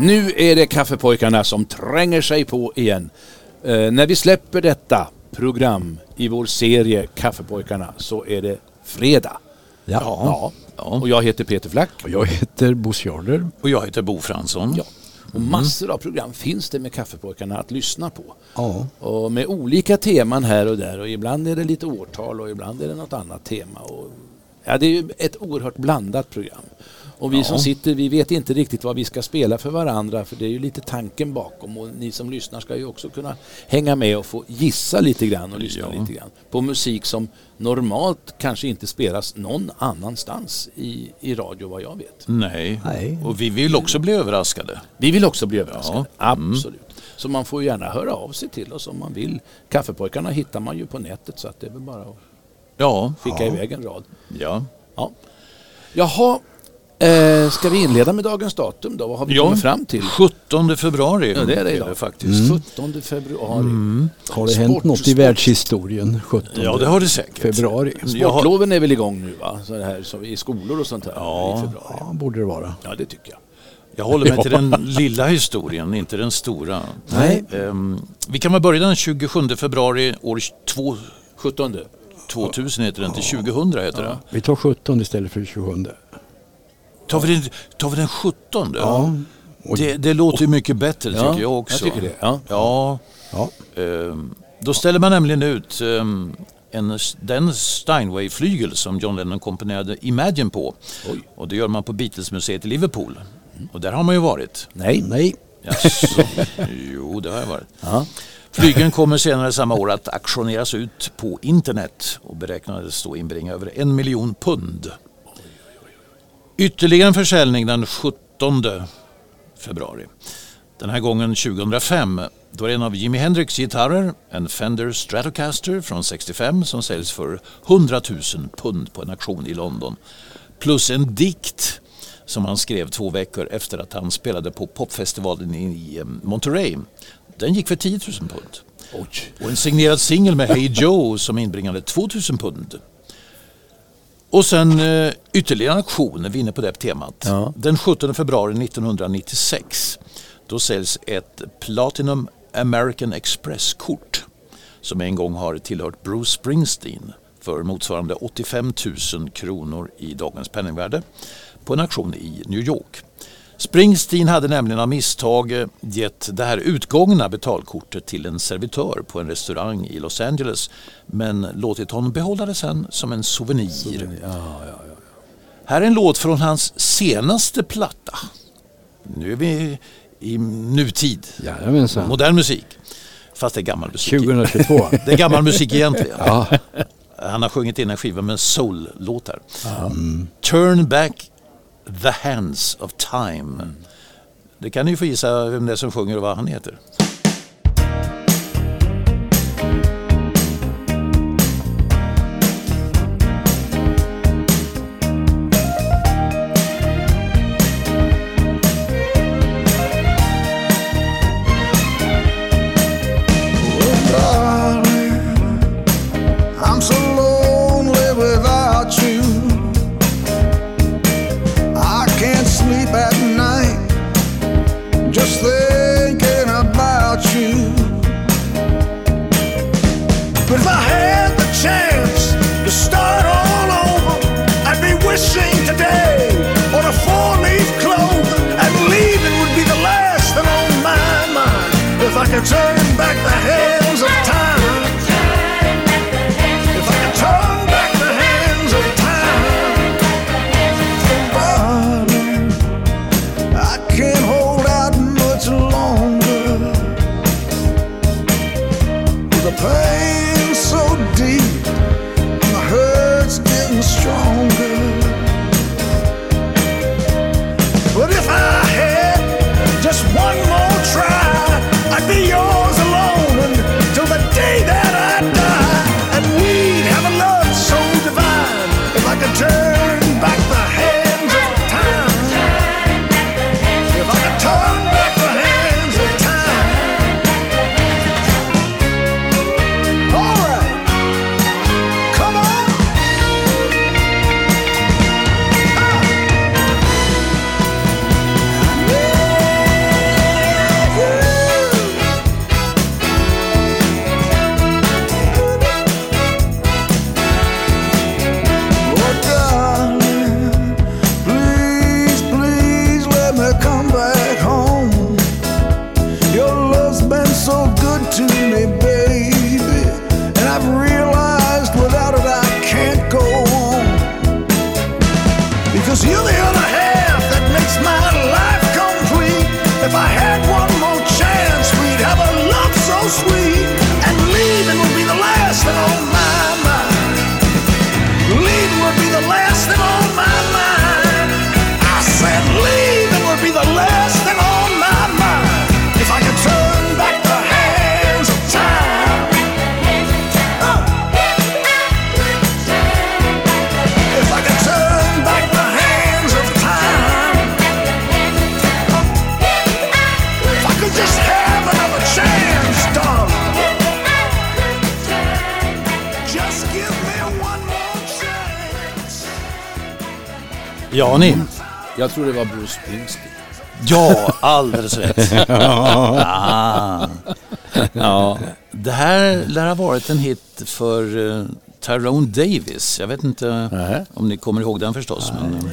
Nu är det kaffepojkarna som tränger sig på igen. Eh, när vi släpper detta program i vår serie Kaffepojkarna så är det fredag. Ja. Ja. Och jag heter Peter Flack. Och jag heter Bosse Jarder. Och jag heter Bo Fransson. Ja. Och massor av program finns det med Kaffepojkarna att lyssna på. Ja. Och med olika teman här och där och ibland är det lite årtal och ibland är det något annat tema. Och, ja, det är ju ett oerhört blandat program. Och vi som sitter, vi vet inte riktigt vad vi ska spela för varandra för det är ju lite tanken bakom och ni som lyssnar ska ju också kunna hänga med och få gissa lite grann och lyssna Ja. lite grann på musik som normalt kanske inte spelas någon annanstans i, i radio vad jag vet. Nej. Nej. Och vi vill också bli överraskade. Vi vill också bli överraskade, Ja. Mm. absolut. Så man får gärna höra av sig till oss om man vill. Kaffepojkarna hittar man ju på nätet så att det är väl bara att Ja. skicka iväg en rad. Ja. Ja. Jaha, eh, ska vi inleda med dagens datum då? Vad har vi ja. kommit fram till? 17 februari Ja, det är det idag. faktiskt. 17 februari. Mm. Har det hänt Sport- något i världshistorien 17 Ja, det har det säkert. februari? Sportloven är väl igång nu va? Så det här, så I skolor och sånt här Ja. i februari. Ja, borde det vara. Ja, det tycker jag. jag håller mig till den lilla historien, inte den stora. Nej. Ehm, vi kan väl börja den 27 februari år två- 17. 2000 heter det inte, 2000 heter det. Vi tar 17 istället för 27. Tar vi den, tar vi den 17? Ja. Och, Det, det låter ju mycket bättre Ja, tycker jag också. jag tycker det, ja. ja. ja. Ehm, Då ställer man nämligen ut ehm, en, den Steinway-flygel som John Lennon komponerade Imagine på. Oj. Och det gör man på Beatles-museet i Liverpool. Och där har man ju varit. Nej. Nej. Jaså? jo, det har jag varit. Ja. Flygeln kommer senare samma år att auktioneras ut på internet och beräknades då inbringa över en miljon pund. Ytterligare en försäljning den 17 februari. Den här gången 2005. Då är det en av Jimi Hendrix gitarrer, en Fender Stratocaster från 65 som säljs för 100 000 pund på en auktion i London. Plus en dikt som han skrev två veckor efter att han spelade på popfestivalen i eh, Monterey. Den gick för 10 000 pund. Och en signerad singel med Hey Joe som inbringade 2000 pund. Och sen eh, ytterligare en auktion, vi är inne på det temat. Ja. Den 17 februari 1996 då säljs ett Platinum American Express-kort som en gång har tillhört Bruce Springsteen för motsvarande 85 000 kronor i dagens penningvärde på en auktion i New York. Springsteen hade nämligen av misstag eh, gett det här utgångna betalkortet till en servitör på en restaurang i Los Angeles men låtit honom behålla det sen som en souvenir. Här är en låt från hans senaste platta. Nu är vi i nutid. Jajamensan. Modern musik. Fast det är gammal musik. 2022. Det är gammal musik egentligen. Ja. Han har sjungit in en skiva med soul-låtar. Turn back the hands of time. Det kan ni ju få gissa vem det är som sjunger och vad han heter. Ja, ni. Jag tror det var Bruce Springsteen. Ja, alldeles rätt. ah. Ja. Det här lär ha varit en hit för uh, Tyrone Davis. Jag vet inte Nej. om ni kommer ihåg den förstås. Men,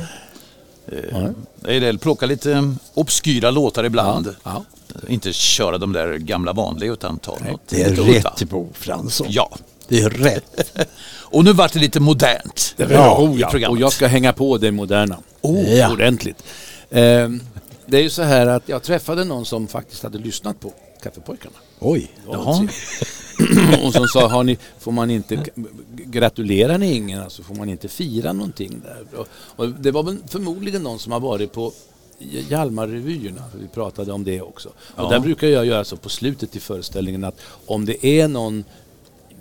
uh, jag plockar lite obskyra låtar ibland. Ja. Inte köra de där gamla vanliga utan ta något Det är rätt Bo Fransson. Ja, Det är rätt. och nu vart det lite modernt. Ja, i oh, ja. programmet. Och jag ska hänga på det moderna. Oh, ja. Ordentligt. Ehm, det är ju så här att jag träffade någon som faktiskt hade lyssnat på Kaffepojkarna. Oj. Jaha. och som sa, har ni, får man inte, gratulerar ni ingen, alltså får man inte fira någonting där? Och, och det var väl förmodligen någon som har varit på Hjalmarrevyerna, för vi pratade om det också. Och där brukar jag göra så på slutet i föreställningen att om det är någon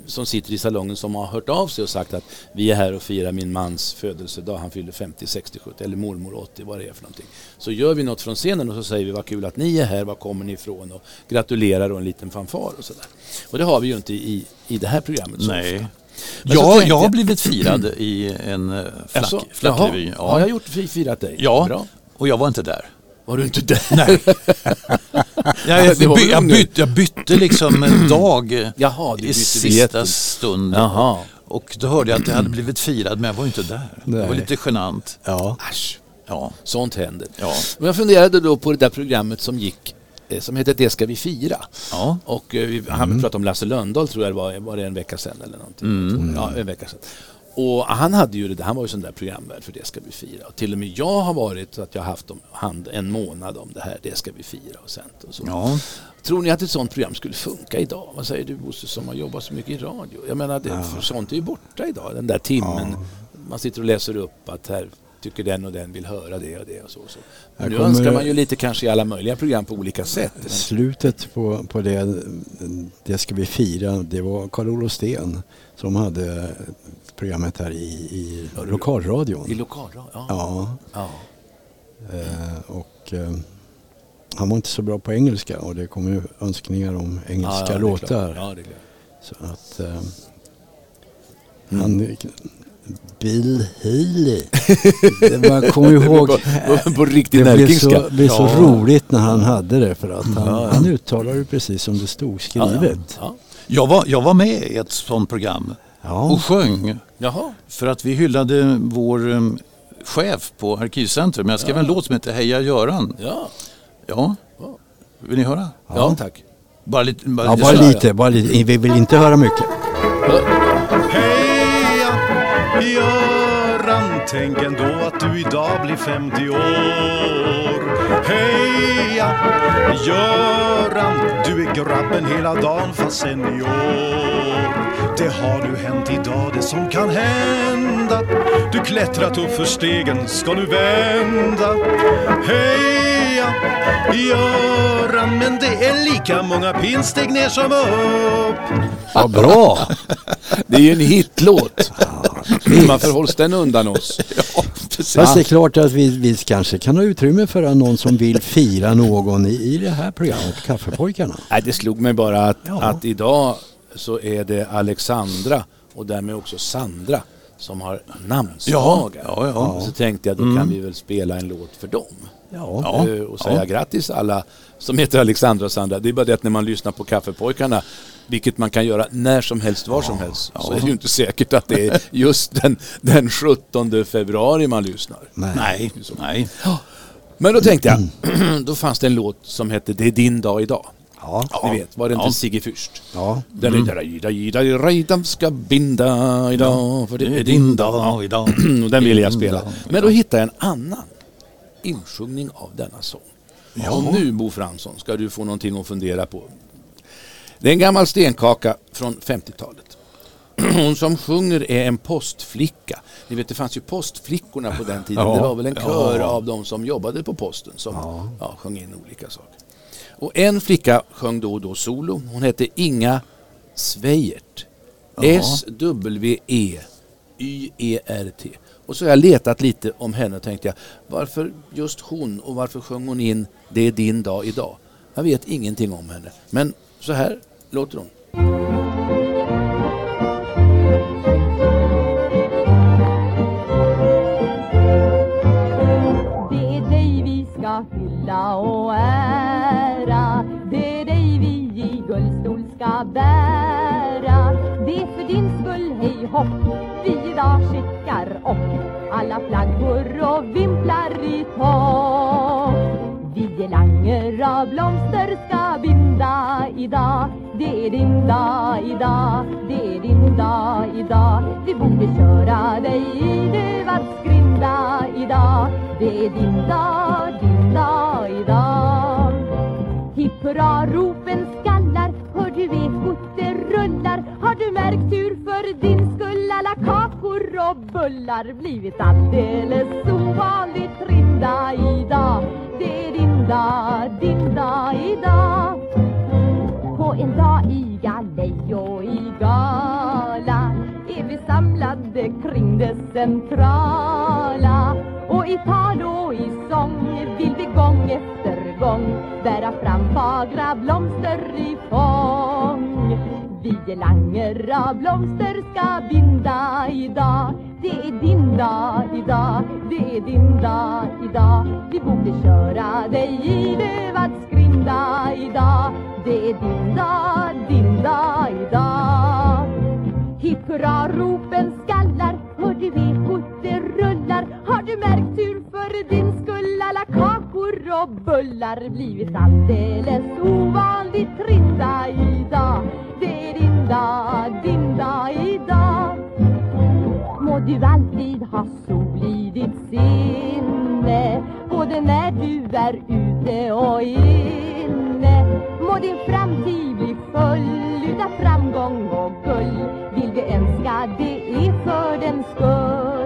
som sitter i salongen som har hört av sig och sagt att vi är här och firar min mans födelsedag, han fyller 50, 60, 70 eller mormor 80, vad det är för någonting. Så gör vi något från scenen och så säger vi vad kul att ni är här, var kommer ni ifrån och gratulerar och en liten fanfar och sådär. Och det har vi ju inte i, i det här programmet så Nej. ofta. Men Ja, tänkte jag har blivit firad i en eh, flack, Alltså, flackrevy. jaha, Har jag gjort firat dig? Ja, Bra. och jag var inte där. Var du inte där? Nej. Jag, jag, Det väl jag, bytte, jag bytte liksom en dag Jaha, i sista stund. Jaha. Och då hörde jag att jag hade blivit firad men jag var inte där. Det var Nej. lite genant. Ja. Äsch, Ja. sånt händer. Ja. Men jag funderade då på det där programmet som gick eh, som heter Det ska vi fira. Ja. Och eh, vi han pratade om Lasse Lönndahl tror jag det var, var det en vecka sedan eller någonting. Ja, en vecka sedan. Och han hade ju det han var ju sån där programvärd för Det ska vi fira. Och till och med jag har varit så att jag har haft om, hand en månad om det här, Det ska vi fira och sänt och så. Ja. Tror ni att ett sånt program skulle funka idag? Vad säger du Bosse som har jobbat så mycket i radio? Jag menar, det, för sånt är ju borta idag. Den där timmen. Man sitter och läser upp att här tycker den och den vill höra det och det och så. så. Men nu önskar man ju lite kanske i alla möjliga program på olika sätt. Slutet på, på det, det ska vi fira, det var Carl-Olof Sten som hade programmet här i, i lokalradion. I lokalradio? Ja. Ja, ja. eh, och eh, han var inte så bra på engelska och det kom ju önskningar om engelska ja, låtar. Så att eh, han, Bill det man kommer ihåg. På, på riktig Det blev så, blev så Ja. roligt när han hade det för att han, Ja, ja. han uttalade det precis som det stod skrivet. Ja, Jag, var, jag var med i ett sånt program Ja. och sjöng Jaha. för att vi hyllade vår um, chef på Arkivcentrum. Jag skrev en låt som heter Heja Göran. Ja. Ja, vill ni höra? Ja. tack. Bara lite, bara Ja, lite bara lite, bara lite. Vi vill inte höra mycket. Göran, tänk ändå att du idag blir 50 år. Heja Göran, du är grabben hela dagen fast senior. Det har nu hänt idag det som kan hända. Du klättrat upp för stegen, ska nu vända. Heja Göran, men det är lika många pinsteg ner som upp. Vad bra! Det är ju en hitlåt. Varför hålls den undan oss? Fast det är klart att vi, vi kanske kan ha utrymme för någon som vill fira någon i, i det här programmet, Kaffepojkarna. Nej, det slog mig bara att, Ja. att idag så är det Alexandra och därmed också Sandra som har namnsdagar. Ja, ja, ja. Så tänkte jag då kan vi väl spela en låt för dem. Ja. Ja. Eh, och säga grattis alla som heter Alexandra och Sandra. Det är bara det att när man lyssnar på Kaffepojkarna, vilket man kan göra när som helst, var som helst, så är det ju inte säkert att det är just den, den 17 februari man lyssnar. Nej. Nej, nej. Men då tänkte jag, då fanns det en låt som hette Det är din dag idag. Ja. Ni vet, var det inte Ja. Sigge Fürst? Ja. Är där, ska binda idag, för det är din dag. idag. Och den ville jag spela. Men då hittade jag en annan insjungning av denna sång. Och nu Bo Fransson ska du få någonting att fundera på. Det är en gammal stenkaka från 50-talet. Hon som sjunger är en postflicka. Ni vet det fanns ju postflickorna på den tiden. Ja. Det var väl en kör Ja. av de som jobbade på posten som ja. sjöng in olika saker. Och en flicka sjöng då och då solo. Hon hette Inga Sveijert. S-W-E-Y-E-R-T. Och så har jag letat lite om henne och tänkte jag, varför just hon och varför sjöng hon in Det är din dag idag? Jag vet ingenting om henne. Men så här låter hon. Finns är din skull, hej hopp. Vi idag skickar och alla flaggor och vimplar i topp. Vi langer av blomster ska binda idag. Det är din dag idag, det är din dag idag. Vi borde köra dig i duvad grinda idag. Det är din dag, din dag idag. Hipp hurra, ropen skallar Hör du ekot, det rullar? Har du märkt hur för din skull alla kakor och bullar blivit alldeles ovanligt rinda idag? Det är din dag, din dag idag. På en dag i galej och i gala är vi samlade kring det centrala. Och i tal och i sång vill vi gång efter gång. Bära fram fagra blomster i fång. Vi langer av blomster ska binda idag. Det är din dag idag, det är din dag idag. Vi borde köra dig i lövad skrinda idag. Det är din dag, din dag idag. Hipp hurra, ropen skallar. Hör du ekot, det rullar? Har du märkt hur för din skull alla kakor och bullar blivit alldeles ovanligt trista idag. Det är din dag, din dag idag. Må du alltid ha sol i ditt sinne Både när du är ute och inne. Må din framtid bli full utav framgång och guld. Vill vi önska det är för den skull.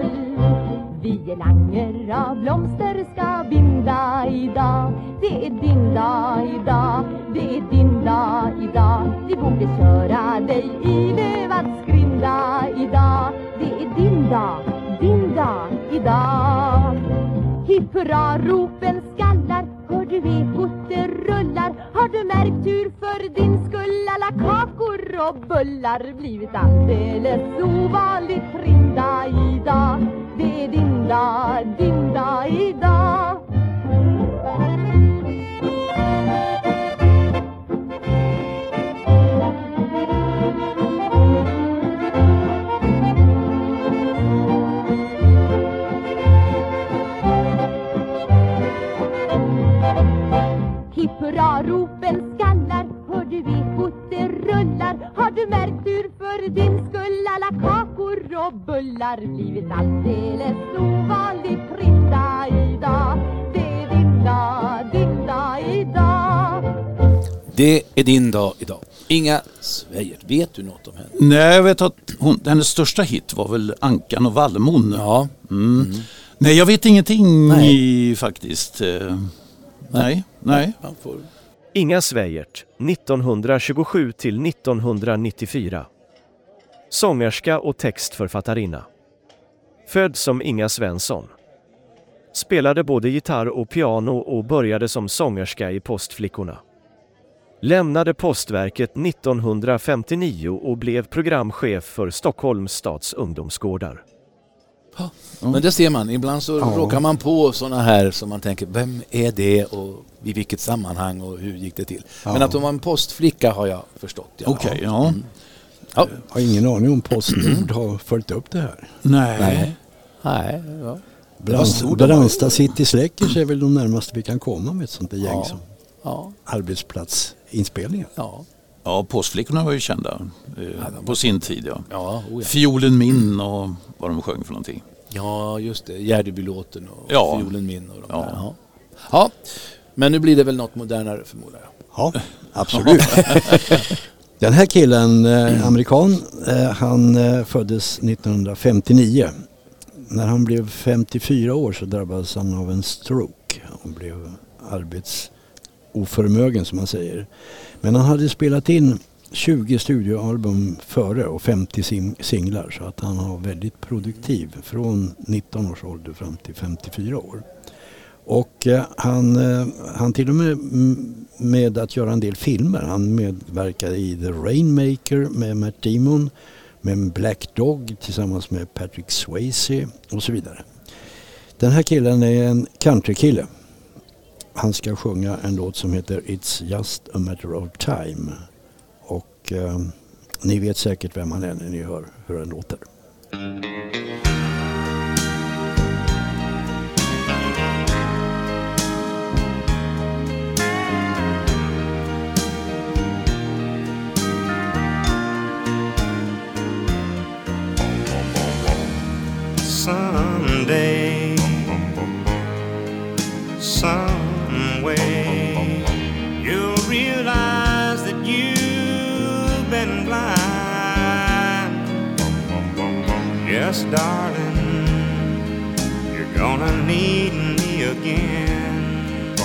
Vi langer av blomster ska binda idag Det är din dag idag, det är din dag idag Vi borde köra dig i lövad skrinda idag Det är din dag, din dag idag Hipp hurra, ropen skallar. Hör du ekot, det rullar? Har du märkt hur för din skull alla kakor och bullar blivit alldeles ovanligt rinda idag? Det är din dag, din dag idag. Din dag idag. Inga Sveijert, vet du något om henne? Nej, jag vet att hon, hennes största hit var väl Ankan och Vallmon. Ja. Mm. Nej, jag vet ingenting Nej. i, faktiskt. Eh, Nej, nej. Man får... Inga Sveijert, 1927 till 1994. Sångerska och textförfattarinna. Född som Inga Svensson. Spelade både gitarr och piano och började som sångerska i Postflickorna. Lämnade Postverket 1959 och blev programchef för Stockholms stads ungdomsgårdar. Men det ser man, ibland så Ja. råkar man på sådana här som man tänker, vem är det och i vilket sammanhang och hur gick det till? Men Ja. att hon var en postflicka har jag förstått. Ja. Okej, ja. Ja. Jag har ingen aning om Postnord har följt upp det här. Nej. Nej. Nej, ja. Brandsta City Släckers är väl de närmaste vi kan komma med ett sånt där gäng Ja. som Ja. Arbetsplatsinspelningar. Ja. Ja, Påskflickorna var ju kända eh, på sin tid. Ja. Ja, oh ja. Fiolen min och vad de sjöng för någonting. ja, just det. Gärdebylåten och Ja. Fiolen min och de Ja. där. Ja. ja, men nu blir det väl något modernare förmodar jag. Ja, absolut. Den här killen, eh, amerikan, eh, han eh, föddes 1959. När han blev 54 år så drabbades han av en stroke och blev oförmögen som man säger. Men han hade spelat in 20 studioalbum före och 50 singlar så att han var väldigt produktiv från 19 års ålder fram till 54 år. Och eh, han, eh, han till och med med att göra en del filmer. Han medverkade i The Rainmaker med Matt Damon, med Black Dog tillsammans med Patrick Swayze och så vidare. Den här killen är en countrykille han ska sjunga en låt som heter It's just a matter of time. Och eh, ni vet säkert vem han är när ni hör hur den låter. Sunday, Sunday. Yes, darling, you're gonna need me again.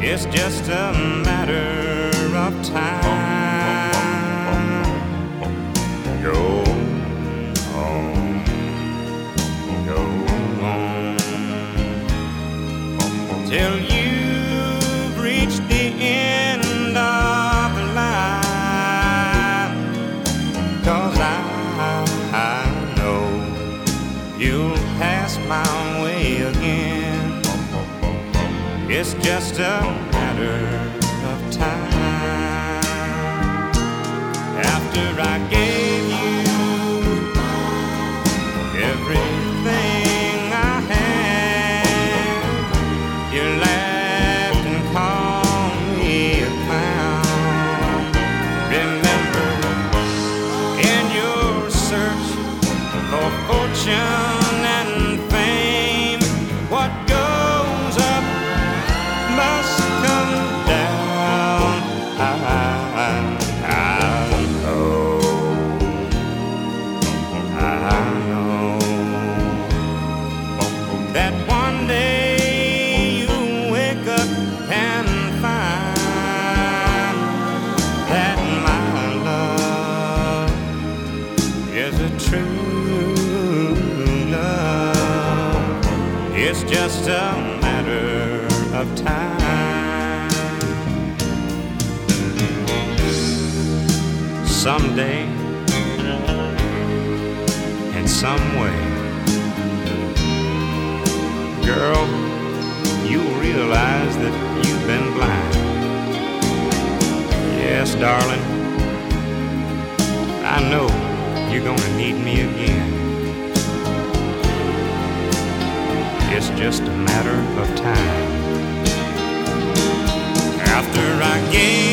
It's just a matter of time. It's just a matter Someday in some way. Girl, you'll realize that you've been blind. Yes, darling, I know you're gonna need me again. It's just a matter of time. After I gave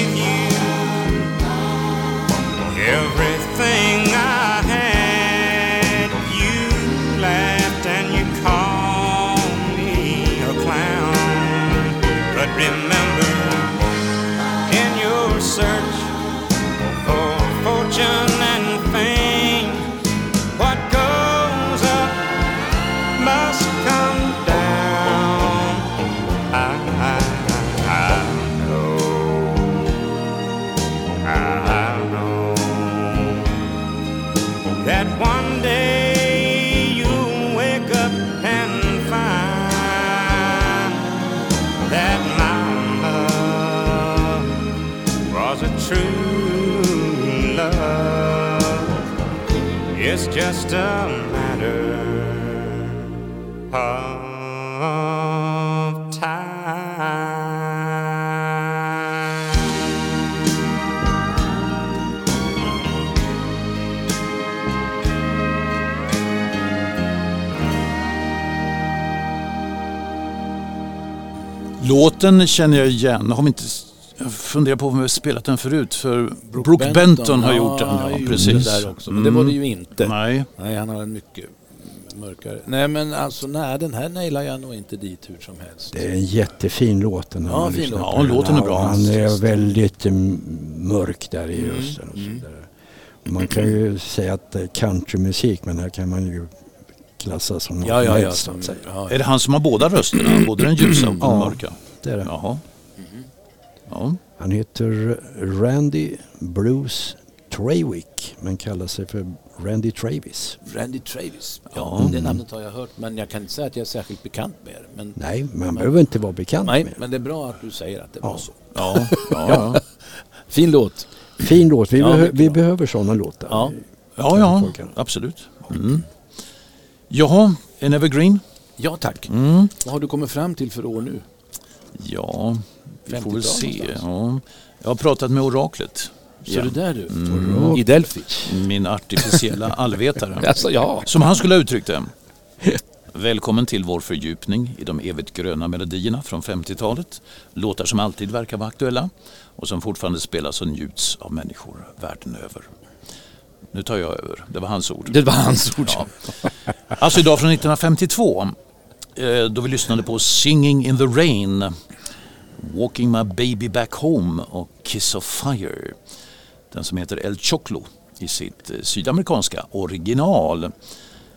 just a matter of time. Låten känner jag igen. Har vi inte, funderar på om vi har spelat den förut. För Brooke, Benton, Benton, har gjort den. Ja, Ja, precis. det där också. Men det var det ju inte. Nej. Nej, han har en mycket mörkare. Nej, men alltså nej, den här nailar jag nog inte dit hur som helst. Det är en jättefin låt. När Ja, fin låt. Ja, den. låten är bra. Han är väldigt mm, mörk där i Mm, rösten. Och mm. Man kan ju säga att det är countrymusik men här kan man ju klassa som något Ja, ja, ja. Som, säga. ja, Är det han som har båda rösterna? Både den ljusa och den Ja. mörka? Det är det. Jaha. Ja. Han heter Randy Bruce Trawick men kallar sig för Randy Travis. Randy Travis. Ja, Ja. det namnet har jag hört men jag kan inte säga att jag är särskilt bekant med det. Men, Nej, man behöver inte vara bekant nej, med det. men det är bra att du säger att det var Ja. så. Ja, ja, ja. Fin låt. Fin låt. Vi, Ja, behö- vi behöver sådana låtar. Ja. ja, ja absolut. Mm. Jaha, en evergreen. Ja tack. Mm. Vad har du kommit fram till för år nu? Ja, vi får väl 50-tal se. Ja. Jag har pratat med oraklet. Så det där du. Mm. I Delphi. Min artificiella allvetare. Alltså, ja. Som han skulle ha uttryckt det. Välkommen till vår fördjupning i de evigt gröna melodierna från 50-talet. Låtar som alltid verkar vara aktuella och som fortfarande spelas och njuts av människor världen över. Nu tar jag över, det var hans ord. Det var hans ord. Ja. Alltså idag från 1952 eh, då vi lyssnade på Singing in the Rain, Walking My Baby Back Home och Kiss of Fire. Den som heter El Choclo i sitt eh, sydamerikanska original.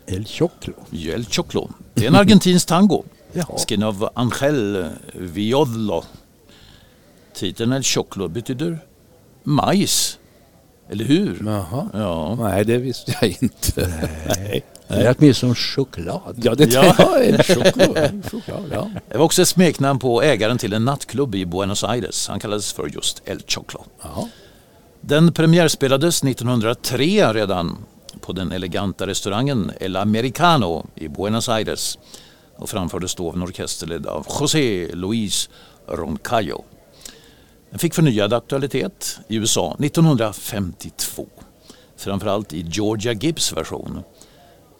El Choclo. El Choclo. Det är en argentinsk tango. Skriven av Angel Viollo. Titeln El Choclo betyder majs. Eller hur? Jaha. Ja. Nej, det visste jag inte. Nej. Det är åtminstone choklad. Ja, det Ja. en choklad. choklad ja. Det var också ett smeknamn på ägaren till en nattklubb i Buenos Aires. Han kallades för just El Choclo. Jaha. Den premiärspelades 1903 redan på den eleganta restaurangen El Americano i Buenos Aires och framfördes då av en orkester ledd av José Luis Roncayo. Den fick förnyad aktualitet i USA 1952. Framförallt i Georgia Gibbs version.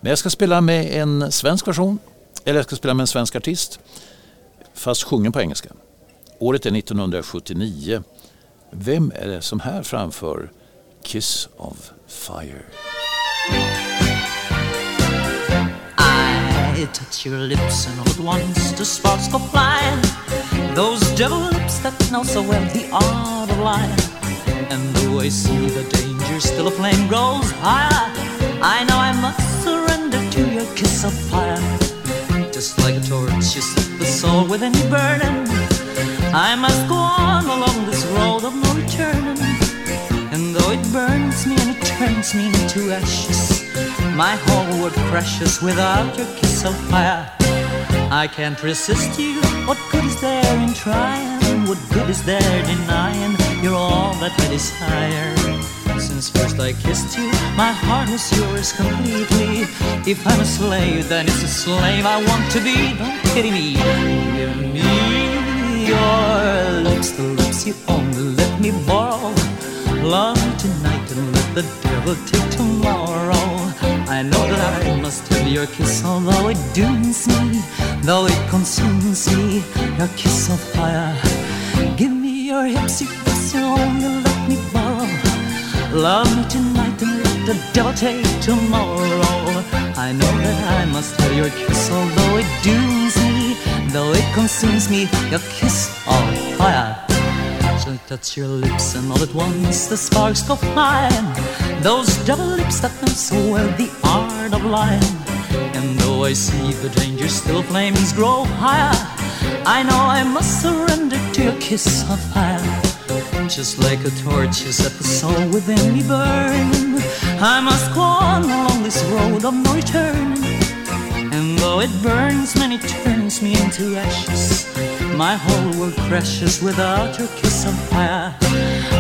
Men jag ska spela med en svensk version, eller jag ska spela med en svensk artist, fast sjungen på engelska. Året är 1979. Vem är det som här framför Kiss of Fire? I touch your lips and all at once the sparks go flying. Those devil lips that know so well the art of lying. And though I see the danger, still a flame grows higher. I know I must to your kiss of fire. Just like a torch, you set the soul within me burning. I must go on along this road of no returning. And though it burns me and it turns me into ashes, my whole world crashes without your kiss of fire. I can't resist you. What good is there in trying? What good is there denying? You're all that I desire. Since first I kissed you, my heart was yours completely. If I'm a slave, then it's a slave I want to be. Don't pity me. Give me your lips, the lips you only let me borrow. Love tonight and let the devil take tomorrow. I know that I must have your kiss, although it dooms me, though it consumes me. Your kiss of fire. Give me your hips, your kiss, you only let me borrow. Love me tonight and let the devil take tomorrow. I know that I must have your kiss, although it dooms me, though it consumes me. Your kiss of fire. So I touch your lips and all at once the sparks go flying. Those double lips that know so well the art of lying. And though I see the danger, still flames grow higher. I know I must surrender to your kiss of fire. Just like a torch, you set the soul within me burn. I must go on along this road of no return. And though it burns me and it turns me into ashes, my whole world crashes without your kiss of fire.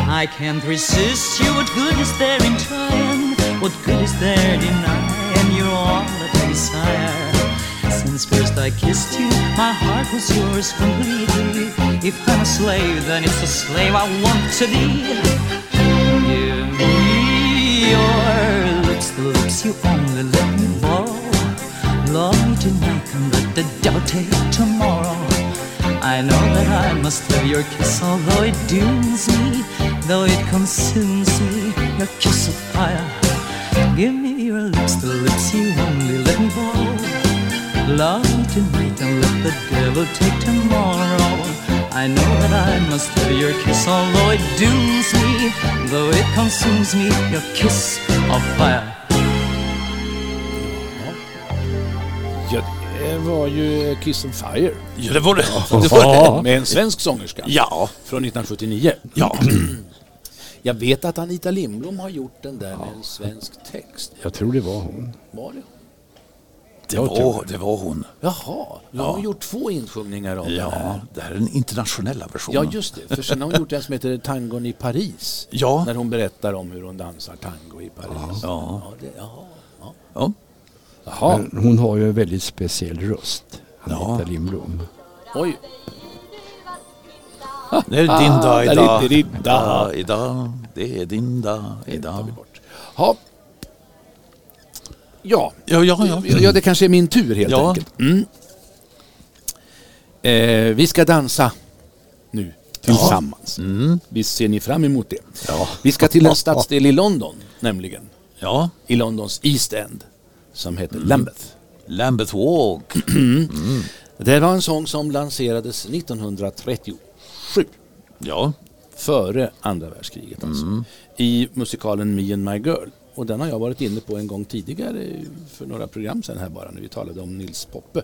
I can't resist you. What good is there in trying? What good is there in denying? You're all that I desire. Since first I kissed you, my heart was yours completely. If I'm a slave, then it's a slave I want to be. Give me your lips, the lips you only let me borrow. Love me tonight and let the devil take tomorrow. I know that I must have your kiss, although it dooms me, though it consumes me. Your kiss of fire. Give me your lips, the lips you only let me borrow. Love me tonight and let the devil take tomorrow. I know that I must have your kiss, although it dooms me, though it consumes me. Your kiss of fire. Ja, det var ju Kiss on Fire. Ja, det var det. Det var det. Med en svensk sångerska. Ja. Från 1979. Ja. Jag vet att Anita Lindblom har gjort den där med en svensk text. Jag tror det var hon. Var det? Det var, det var hon. Jaha, nu har hon gjort två insjungningar av den Ja, här. det här är den internationella versionen. Ja, just det. För sen har hon gjort en som heter Tangon i Paris. Ja. När hon berättar om hur hon dansar tango i Paris. Ja. Ja, det, jaha. Ja. Ja. Jaha. Men hon har ju en väldigt speciell röst, Anita Ja. Lindblom. Oj. Det är din dag idag. är din dag. Ja, idag. Det är din dag idag. Ja. Ja. Ja, ja, ja. ja, det kanske är min tur helt Ja. enkelt. Mm. Eh, vi ska dansa nu tillsammans. Mm. Visst ser ni fram emot det? Vi ska till en stadsdel i London, nämligen. Ja. I Londons East End, som heter Lambeth. Lambeth Walk. Det var en sång som lanserades 1937. Ja. Före andra världskriget alltså. I musikalen Me and My Girl. Och den har jag varit inne på en gång tidigare för några program sedan här bara när vi talade om Nils Poppe.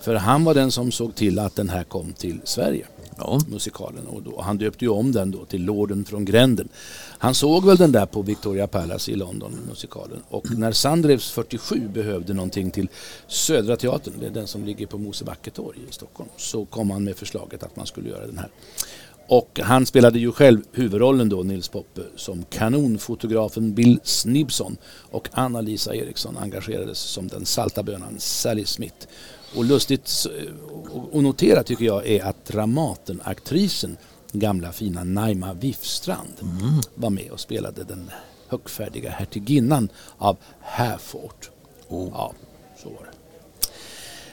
För han var den som såg till att den här kom till Sverige. Ja. Musikalen. Och då, han döpte ju om den då till Lorden från gränden. Han såg väl den där på Victoria Palace i London, musikalen. Och när Sandrevs 47 behövde någonting till Södra Teatern, det är den som ligger på Mosebacketorg i Stockholm, så kom han med förslaget att man skulle göra den här. Och han spelade ju själv huvudrollen då, Nils Poppe, som kanonfotografen Bill Snibson och Anna-Lisa Eriksson engagerades som den salta bönan Sally Smith. Och lustigt och- och notera tycker jag är att Dramaten-aktrisen, gamla fina Naima Wifstrand, var med och spelade den högfärdiga hertiginnan av Hereford. Ja, så var det.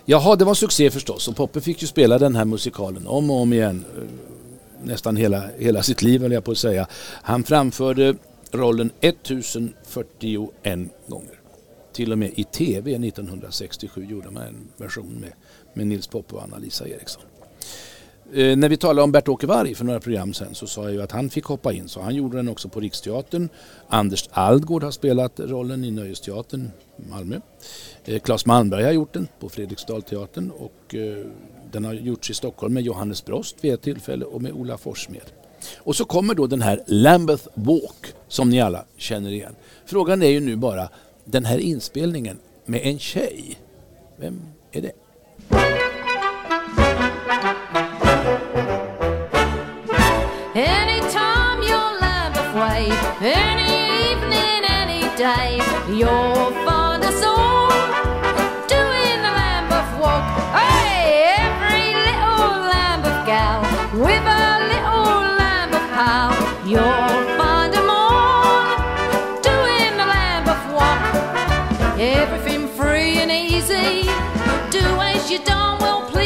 Jaha, det var succé förstås och Poppe fick ju spela den här musikalen om och om igen. Nästan hela, hela sitt liv höll jag på att säga. Han framförde rollen 1041 gånger. Till och med i TV 1967 gjorde man en version med, med Nils Poppe och Anna-Lisa Eriksson. Eh, när vi talade om Bert-Åke Varg för några program sen så sa jag ju att han fick hoppa in så han gjorde den också på Riksteatern. Anders Algård har spelat rollen i Nöjesteatern i Malmö. Eh, Claes Malmberg har gjort den på Fredriksdalteatern och eh, den har gjorts i Stockholm med Johannes Brost vid ett tillfälle och med Ola Forssmed. Och så kommer då den här Lambeth Walk som ni alla känner igen. Frågan är ju nu bara den här inspelningen med en tjej. Vem är det? Anytime you're Lambeth Way, any evening, any day, you're little Lambeth pal, you'll find doing the Lambeth walk. Everything free and easy, do as you well please.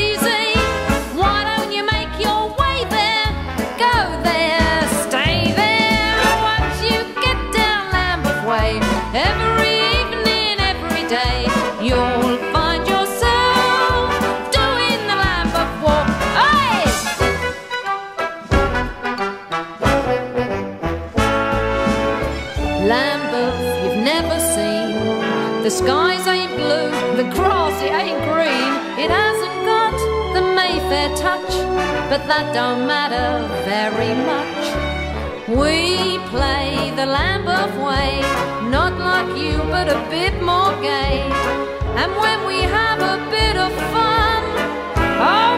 But that don't matter very much. We play the Lambeth way, not like you, but a bit more gay. And when we have a bit of fun, oh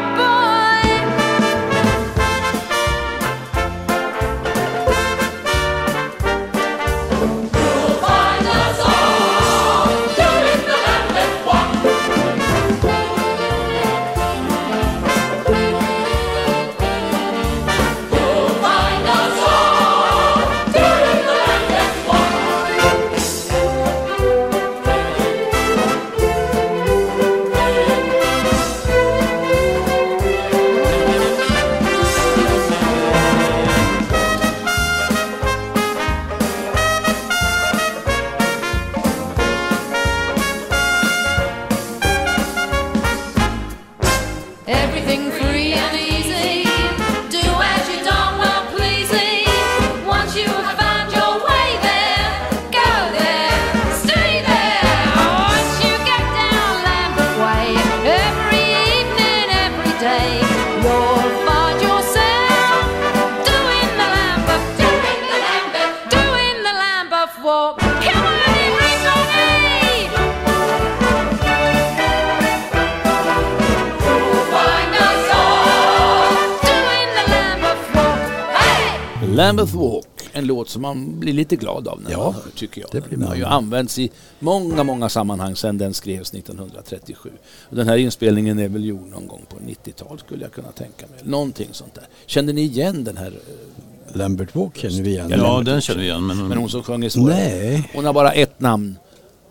blir lite glad av när Ja, man hör, tycker jag. det blir Den har ju använts i många, många sammanhang sedan den skrevs 1937. Och den här inspelningen är väl gjord någon gång på 90-tal skulle jag kunna tänka mig. Någonting sånt där. Kände ni igen den här? eh, Lambert Walk känner vi igen. Ja, Ja, Lambert den känner vi igen. Men, Men hon som sjöng är svårare. Nej, Hon har bara ett namn.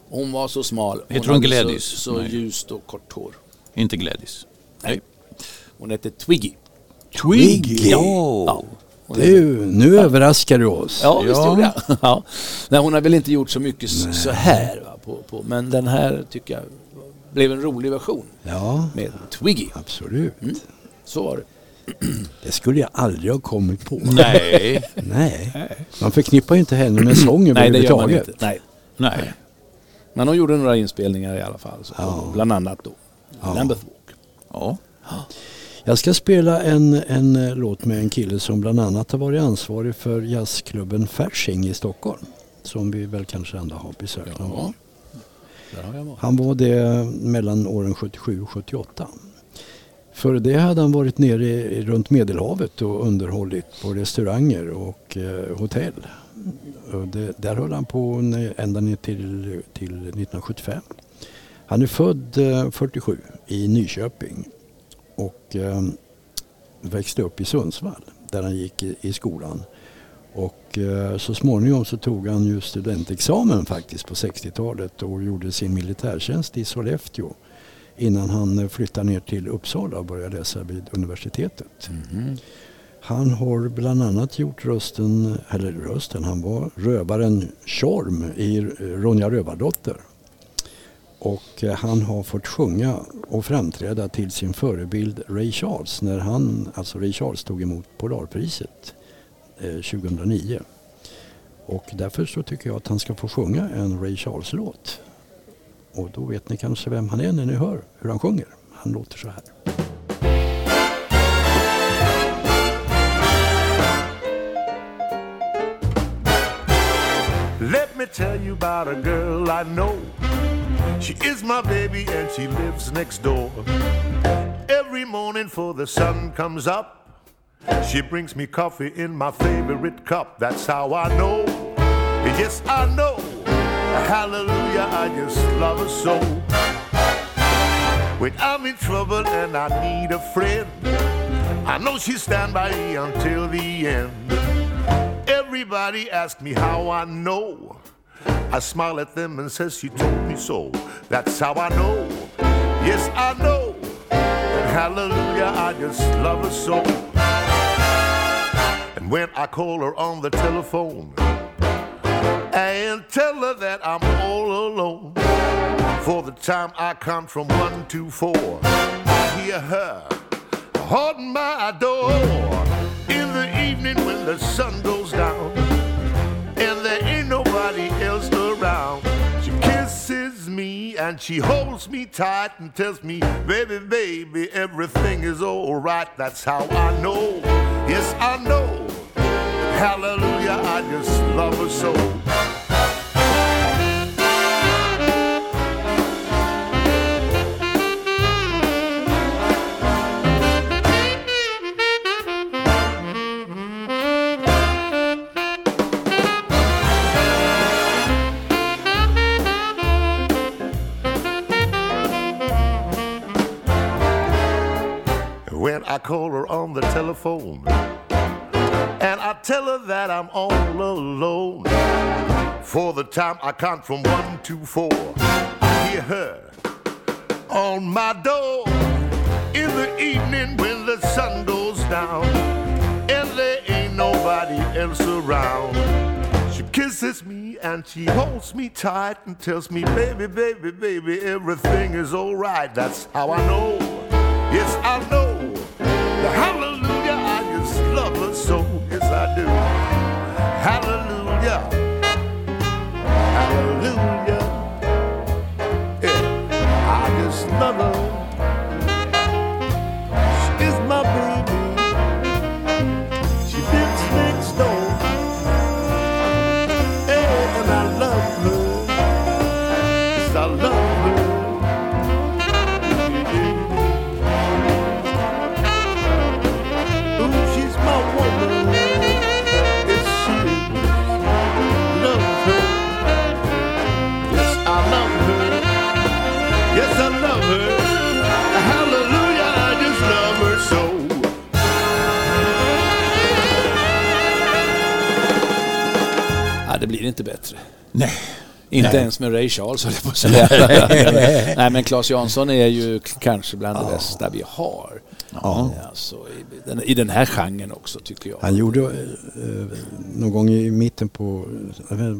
Hon var så smal. Heter hon Gladys? Så, så Nej. ljust och kort hår. inte Gladys. Nej. Hon hette Twiggy. Twiggy. Ja. Hon är- Du, nu överraskar du oss. Ja, visst Ja. gjorde jag. Ja. Nej, hon har väl inte gjort så mycket s- så här. Va, på, på, men den här tycker jag blev en rolig version Ja, med Twiggy. absolut. Så var det. Det skulle jag aldrig ha kommit på. Nej. Nej. Man förknippar ju inte henne med sång Nej, det gör man överhuvudtaget. inte. Nej. Nej. Men hon gjorde några inspelningar i alla fall. Så, Ja. Bland annat då. Ja. Lambeth Walk. Ja. Jag ska spela en, en eh, låt med en kille som bland annat har varit ansvarig för jazzklubben Fasching i Stockholm. Som vi väl kanske ändå har besökt någon gång. Han var det mellan åren 77 och 78. Före det hade han varit nere i, runt Medelhavet och underhållit på restauranger och eh, hotell. Och det, där höll han på ända ner till, till 1975. Han är född eh, 47 i Nyköping och eh, växte upp i Sundsvall där han gick i, i skolan. Och eh, så småningom så tog han ju studentexamen faktiskt på 60-talet och gjorde sin militärtjänst i Sollefteå innan han eh, flyttade ner till Uppsala och började läsa vid universitetet. Han har bland annat gjort rösten, eller rösten, han var rövaren Tjorm i Ronja Rövardotter. Och eh, han har fått sjunga och framträda till sin förebild Ray Charles när han, alltså Ray Charles tog emot Polarpriset eh, 2009. Och därför så tycker jag att han ska få sjunga en Ray Charles-låt. Och då vet ni kanske vem han är när ni hör hur han sjunger. Han låter så här. Let me tell you about a girl I know. She is my baby and she lives next door. Every morning before the sun comes up, she brings me coffee in my favorite cup. That's how I know. Yes, I know. Hallelujah, I just love her so. When I'm in trouble and I need a friend, I know she'll stand by me until the end. Everybody asks me how I know. I smile at them and says she told me so. That's how I know. Yes, I know. Hallelujah, I just love her so. And when I call her on the telephone and tell her that I'm all alone, for the time I count from one to four, I hear her on my door in the evening when the sun goes down and there ain't nobody else around. She kisses me and she holds me tight and tells me, baby, baby, everything is alright. That's how I know. Yes, I know. Hallelujah, I just love her so. The telephone. And I tell her that I'm all alone. For the time I count from one to four, I hear her on my door in the evening when the sun goes down. And there ain't nobody else around. She kisses me and she holds me tight and tells me, baby, baby, baby, everything is alright. That's how I know. Yes, I know. Hallelujah, I just love her so. Yes, I do. Hallelujah. Hallelujah. Yeah, I just love her. Det blir inte bättre. Nej. Inte Nej. ens med Ray Charles höll jag på att säga. Nej men Claes Jansson är ju kanske bland det bästa vi har. Ja. Alltså, i, den, I den här genren också tycker jag. Han gjorde eh, någon gång i mitten på,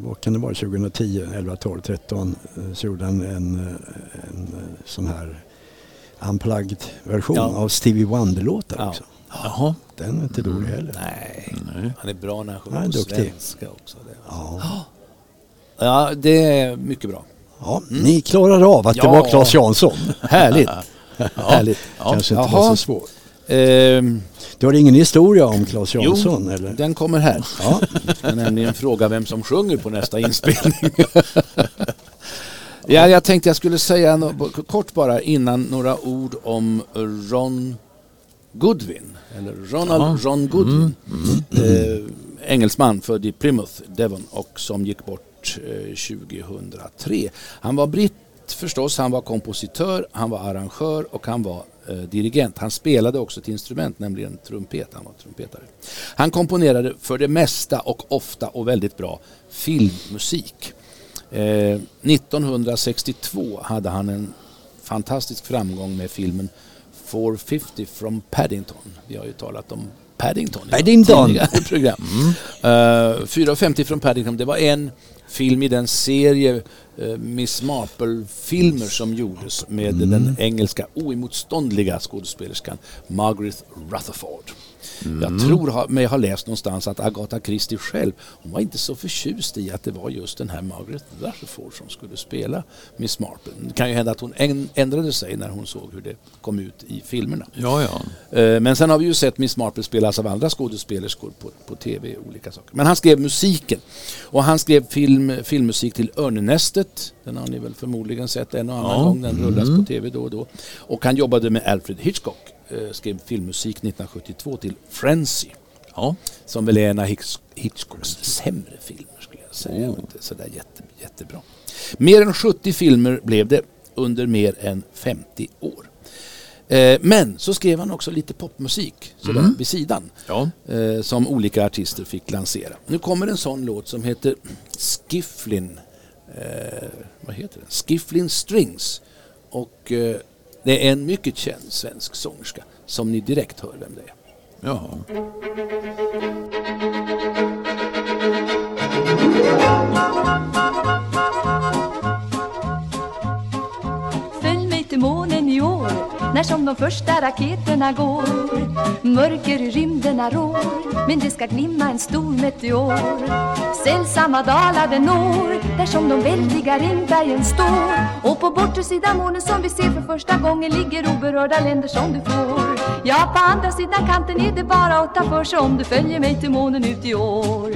vad kan det vara, 2010, 11, 12, 13 eh, så gjorde han en, eh, en eh, sån här unplugged version Ja. av Stevie Wonder-låtar Ja. också. Jaha. Den är inte dålig heller. Nej, Nej. han är bra när han sjunger på duktig. svenska också. Det. Ja. Ja, det är mycket bra. Ja, Ni klarar av att det Ja. var Claes Jansson. Härligt. Härligt. Kanske inte Jaha. var så svårt. Ehm, Du har ingen historia om Claes Jansson eller? den kommer här. Ja. Jag ska nämligen fråga vem som sjunger på nästa inspelning. ja, jag tänkte jag skulle säga nå- kort bara innan några ord om Ron Goodwin. Eller Ronald Ron Goodwin. Eh, engelsman född i Plymouth, Devon och som gick bort eh, 2003. Han var britt förstås, han var kompositör, han var arrangör och han var eh, dirigent. Han spelade också ett instrument, nämligen trumpet. Han var trumpetare. Han komponerade för det mesta och ofta och väldigt bra filmmusik. Eh, 1962 hade han en fantastisk framgång med filmen 450 from Paddington. Vi har ju talat om Paddington i Paddington. tidigare program. Eh, 450 från Paddington, det var en film i den serie eh, Miss Marple-filmer som gjordes med den engelska oemotståndliga skådespelerskan Margaret Rutherford. Jag tror mig ha läst någonstans att Agatha Christie själv, hon var inte så förtjust i att det var just den här Margaret Rutherford som skulle spela Miss Marple. Det kan ju hända att hon ändrade sig när hon såg hur det kom ut i filmerna. Ja, ja. Eh, Men sen har vi ju sett Miss Marple spelas av andra skådespelerskor på, på tv. Olika saker. Men han skrev musiken. Och han skrev film, filmmusik till Örnenästet. Den har ni väl förmodligen sett en och annan Ja. gång. Den rullas Mm. på tv då och då. Och han jobbade med Alfred Hitchcock. Eh, Skrev filmmusik 1972 till Frenzy. Ja. Som väl är en av Hitch- Hitchcocks sämre filmer skulle jag säga. Och Inte sådär jätte, jättebra. Mer än 70 filmer blev det under mer än 50 år. Eh, Men så skrev han också lite popmusik sådär, Mm. vid sidan. Ja. eh, Som olika artister fick lansera. Nu kommer en sån låt som heter Skifflin. Eh, vad heter den? Skifflin Strings. Och det är en mycket känd svensk sångerska som ni direkt hör vem det är. Ja. Följ när som de första raketerna går. Mörker i rymderna rår men det ska glimma en stor meteor. Sällsamma dalar den når där som de väldiga regnbergen står. Och på bortre sidan månen som vi ser för första gången ligger oberörda länder som du får. Ja, på andra sidan kanten är det bara att ta för sig om du följer mig till månen ut i år.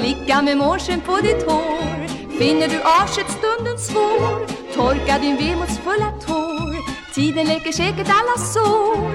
Flicka med månsken på ditt hår Finner du avskedsstunden svår. Torka din vemodsfulla tår. Tiden läker säkert alla sår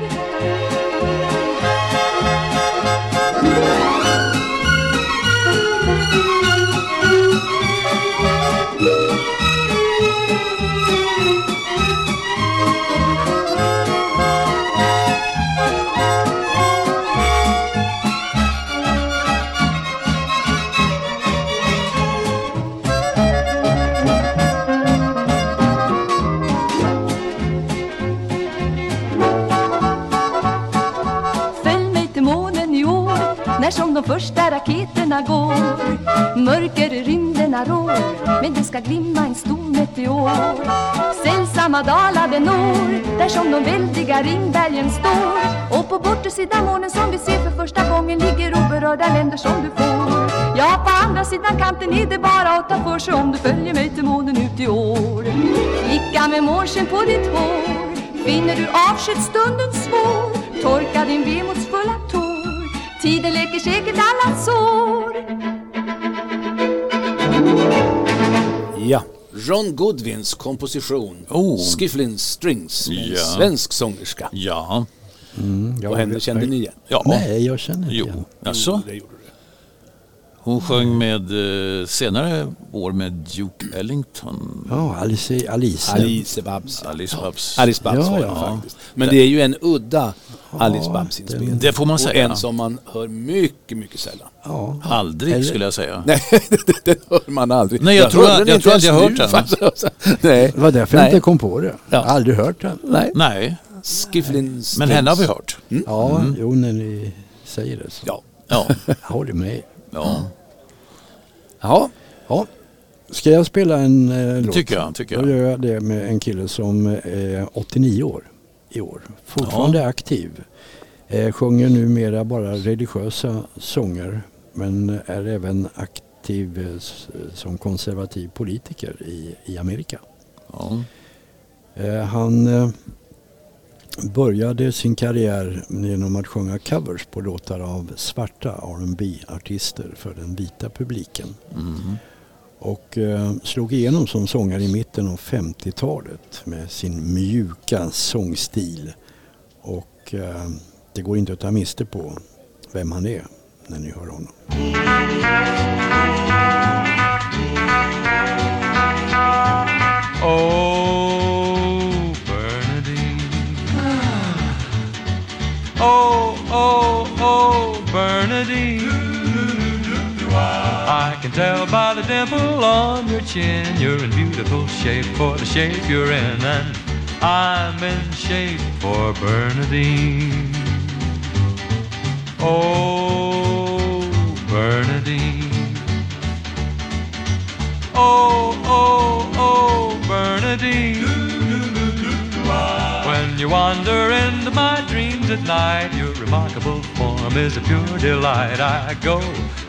Men det ska glimma en stor meteor. Sällsamma dalar den når Där som de väldiga ringbergen står. Och på bortre sidan månen som vi ser för första gången Ligger oberörda länder som du får. Ja, på andra sidan kanten är det bara att ta för sig Om du följer mig till månen ut i år. Flicka med månsken på ditt hår Finner du avskedsstunden svår Torka din vemodsfulla tår Tiden läker säkert alla sår. Ron Goodwins komposition Oh. Skifflin Strings med Ja. svensk sångerska. Ja. jag- Vad hände? Kände ni igen? Ja. Nej, jag känner inte Jo. igen. Alltså. Det gjorde det. Hon sjöng med eh, senare år med Duke Ellington. Ja, Alice. Alice. Alice Babs. Alice Babs. Alice Babs Ja, var ja. faktiskt. Men det är ju en udda Alice Babs inspelning. Det får man Och säga. en som man hör mycket, mycket sällan. Ja. Aldrig Eller- skulle jag säga. Nej, det, det hör man aldrig. Nej, jag tror- jag tror aldrig jag ens hört nu, den. faktiskt. Nej. Det var därför jag Nej. inte kom på det. Jag har aldrig hört den. Nej. Nej, Skifflin men henne har vi hört. Ja, jo när ni säger det så. Ja. Ja, Jag håller med. ja. Ja. Ja. Ska jag spela en eh, låt? tycker jag. Tycker Då jag. gör jag det med en kille som är 89 år i år. Fortfarande aktiv. Eh, sjunger numera bara religiösa sånger men är även aktiv eh, som konservativ politiker i, i Amerika. Ja. Eh, han eh, började sin karriär genom att sjunga covers på låtar av svarta rb artister för den vita publiken. Mm. Och eh, slog igenom som sångare i mitten av 50-talet med sin mjuka sångstil. Och eh, det går inte att ta miste på vem han är när ni hör honom. Oh, Bernadine. Oh, oh, oh, tell by the dimple on your chin you're in beautiful shape for the shape you're in, and I'm in shape for Bernadine. Oh, Bernadine. Oh, oh, oh, Bernadine. When you wander into my dreams at night, your remarkable form is a pure delight. I go,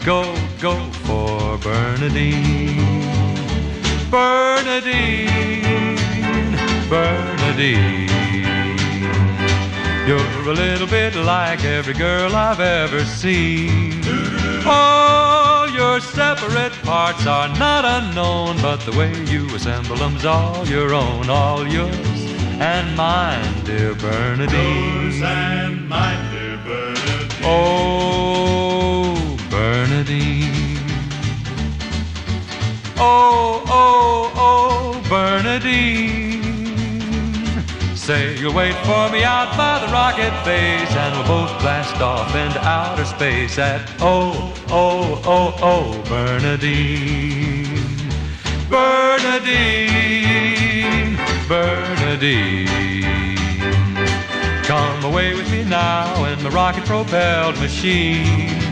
go, go for Bernadine. Bernadine, Bernadine. You're a little bit like every girl I've ever seen. All your separate parts are not unknown, but the way you assemble them's all your own, all yours and mine, dear Bernadine. Yours and mine, dear Bernadine. Oh, Bernadine. Oh, oh, oh, Bernadine. Say you'll wait for me out by the rocket base, and we'll both blast off into outer space at oh, oh, oh, oh, Bernadine. Bernadine, Bernadine. Come away with me now in the rocket propelled machine.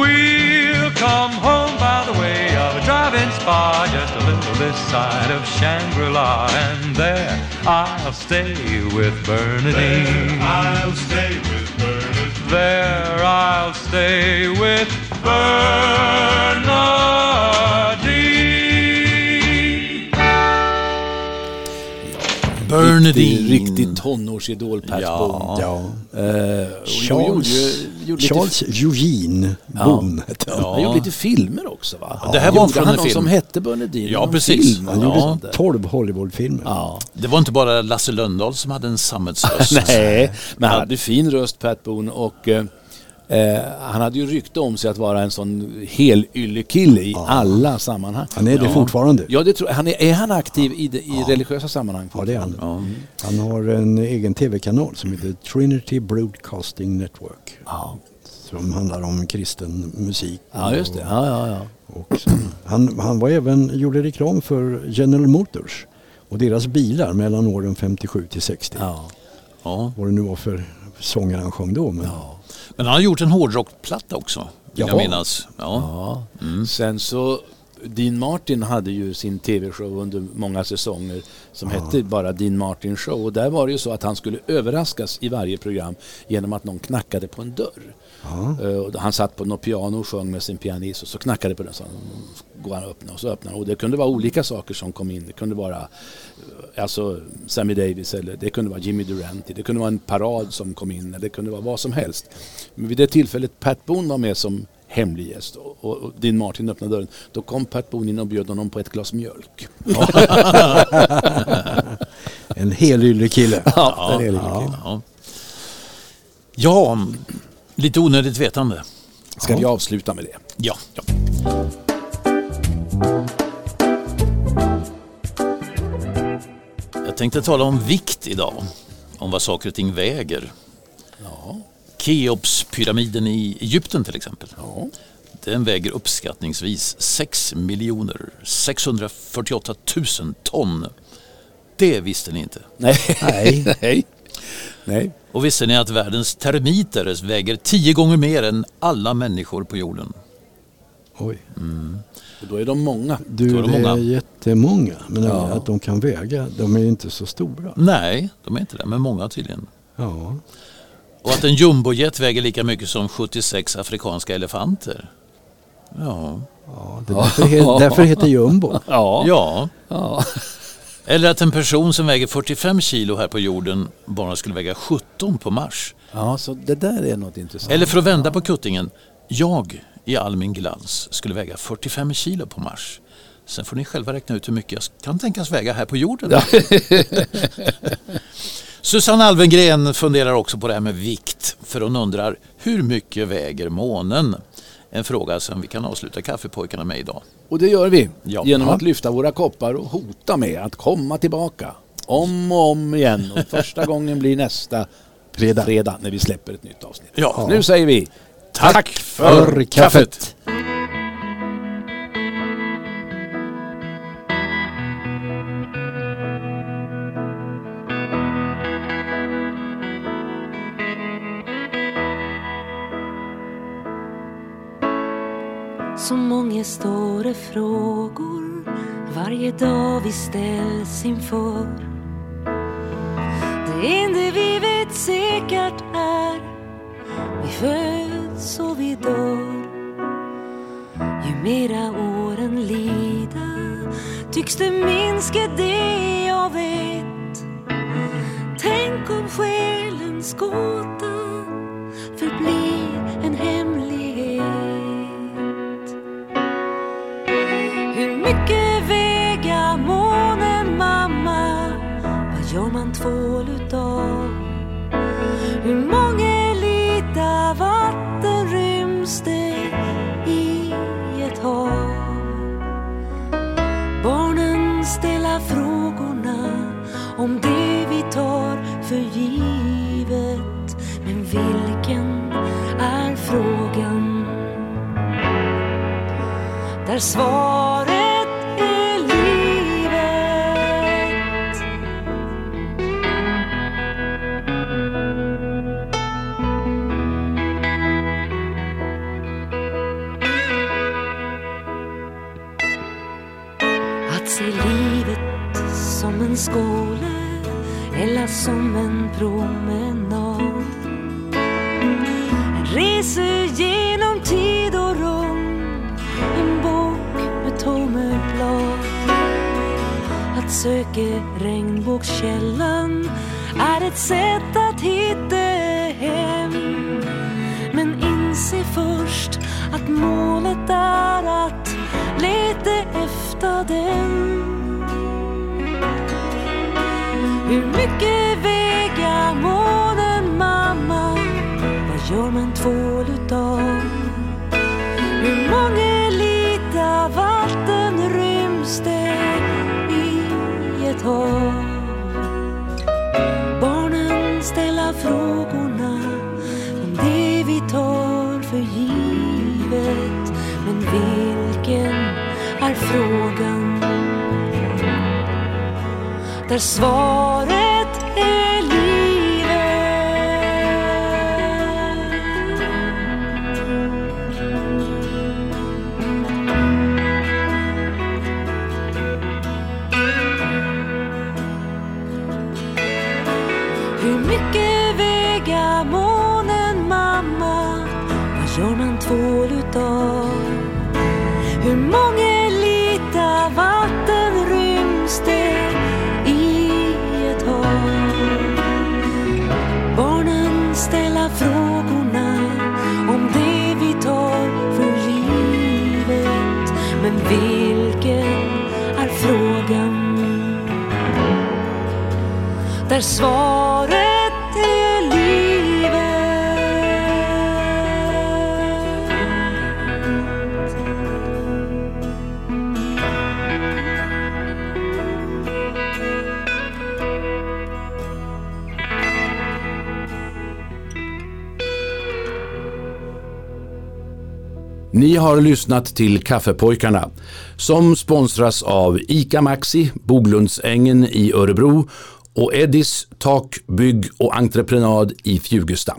We'll come home by the way of a drive-in spa just a little this side of Shangri-La and there I'll stay with Bernadine. There I'll stay with Bernadine. There I'll stay with Bernadine. Bernadine. Riktig, riktig tonårsidol Pat Ja. Boone. Ja. Eh, Charles, gjorde gjorde lite- Eugene Boone hette han. Han gjorde lite filmer också va? Det här var Gjorde från han en någon film. som hette Bernadine? Ja, precis. Film, Han gjorde något sånt där. 12 Hollywoodfilmer. Ja. Det var inte bara Lasse Lönndahl som hade en sammetsröst. Nej, men han hade fin röst Pat Boone och eh, eh, han hade ju rykte om sig att vara en sån helyllekille i alla sammanhang. Han är det fortfarande. Ja, det tror jag. Han är, är han aktiv i, det, i religiösa sammanhang? Ja, det är han. Ja. Han har en egen tv-kanal som heter Trinity Broadcasting Network. Ja. Som handlar om kristen musik. ja, just det. Ja, ja, ja. Och han, han var även, gjorde reklam för General Motors och deras bilar mellan åren 57 till 60. ja. Ja. Vad det nu var för sånger han sjöng då. Men, Men han har gjort en hårdrockplatta också, vill jag Jaha. minnas. Ja. Ja. Sen så, Dean Martin hade ju sin tv-show under många säsonger som hette bara Dean Martin Show. Och där var det ju så att han skulle överraskas i varje program genom att någon knackade på en dörr. ja. Och Han satt på något piano och sjöng med sin pianist och så knackade på den så går han och öppnar och så öppnar. Och det kunde vara olika saker som kom in. Det kunde vara eh, alltså Sammy Davis eller det kunde vara Jimmy Durante. Det kunde vara en parad som kom in eller det kunde vara vad som helst. Men vid det tillfället Pat Boone var med som hemlig gäst och, och, och Dean Martin öppnade dörren. Då kom Pat Boone in och bjöd honom på ett glas mjölk. En helylle kille. Ja, lite Ja. kul. Ja. ja, lite onödigt vetande. Ska vi avsluta med det? Ja. ja. Jag tänkte tala om vikt idag. Om vad saker och ting väger. Keopspyramiden i Egypten till exempel. Den väger uppskattningsvis 6 miljoner 648 000 ton. Det visste ni inte. Nej. Nej. Nej. Nej. Och visste ni att världens termiter väger 10 gånger mer än alla människor på jorden? Oj. Och då är de många. Du, Då är de det många. är jättemånga. Men Ja. att de kan väga, de är ju inte så stora. Nej, de är inte det, men många tydligen. Ja. Och att en jumbojet väger lika mycket som 76 afrikanska elefanter. Ja. Ja, det är därför, he- därför heter jumbo. Ja. Ja. ja. Eller att en person som väger 45 kilo här på jorden bara skulle väga 17 på Mars. Ja, så det där är något intressant. Eller för att vända på kuttingen. Jag i all min glans skulle väga 45 kilo på Mars. Sen får ni själva räkna ut hur mycket jag kan tänkas väga här på jorden. Susanne Alvengren funderar också på det här med vikt. För hon undrar hur mycket väger månen? En fråga som vi kan avsluta kaffepojkarna med idag. Och det gör vi Ja. genom att lyfta våra koppar och hota med att komma tillbaka. Om och om igen. Och första gången blir nästa fredag, fredag när vi släpper ett nytt avsnitt. Ja. Nu säger vi Tack för kaffet. Så många stora frågor varje dag vi ställs inför. Det enda vi vet säkert är vi föds och vi dör. Ju mera åren lider tycks det minska det jag vet. Tänk om själens gåta förblir svår Källan är ett sätt att hitta hem. Men inse först att målet är att leta efter den. Hur mycket väger månen mamma? Vad gör man tvål utav? Hur många Där svaret svaret är livet. Ni har lyssnat till Kaffepojkarna som sponsras av ICA Maxi, Boglundsängen i Örebro och Eddis Tak, Bygg och Entreprenad i Fjugesta.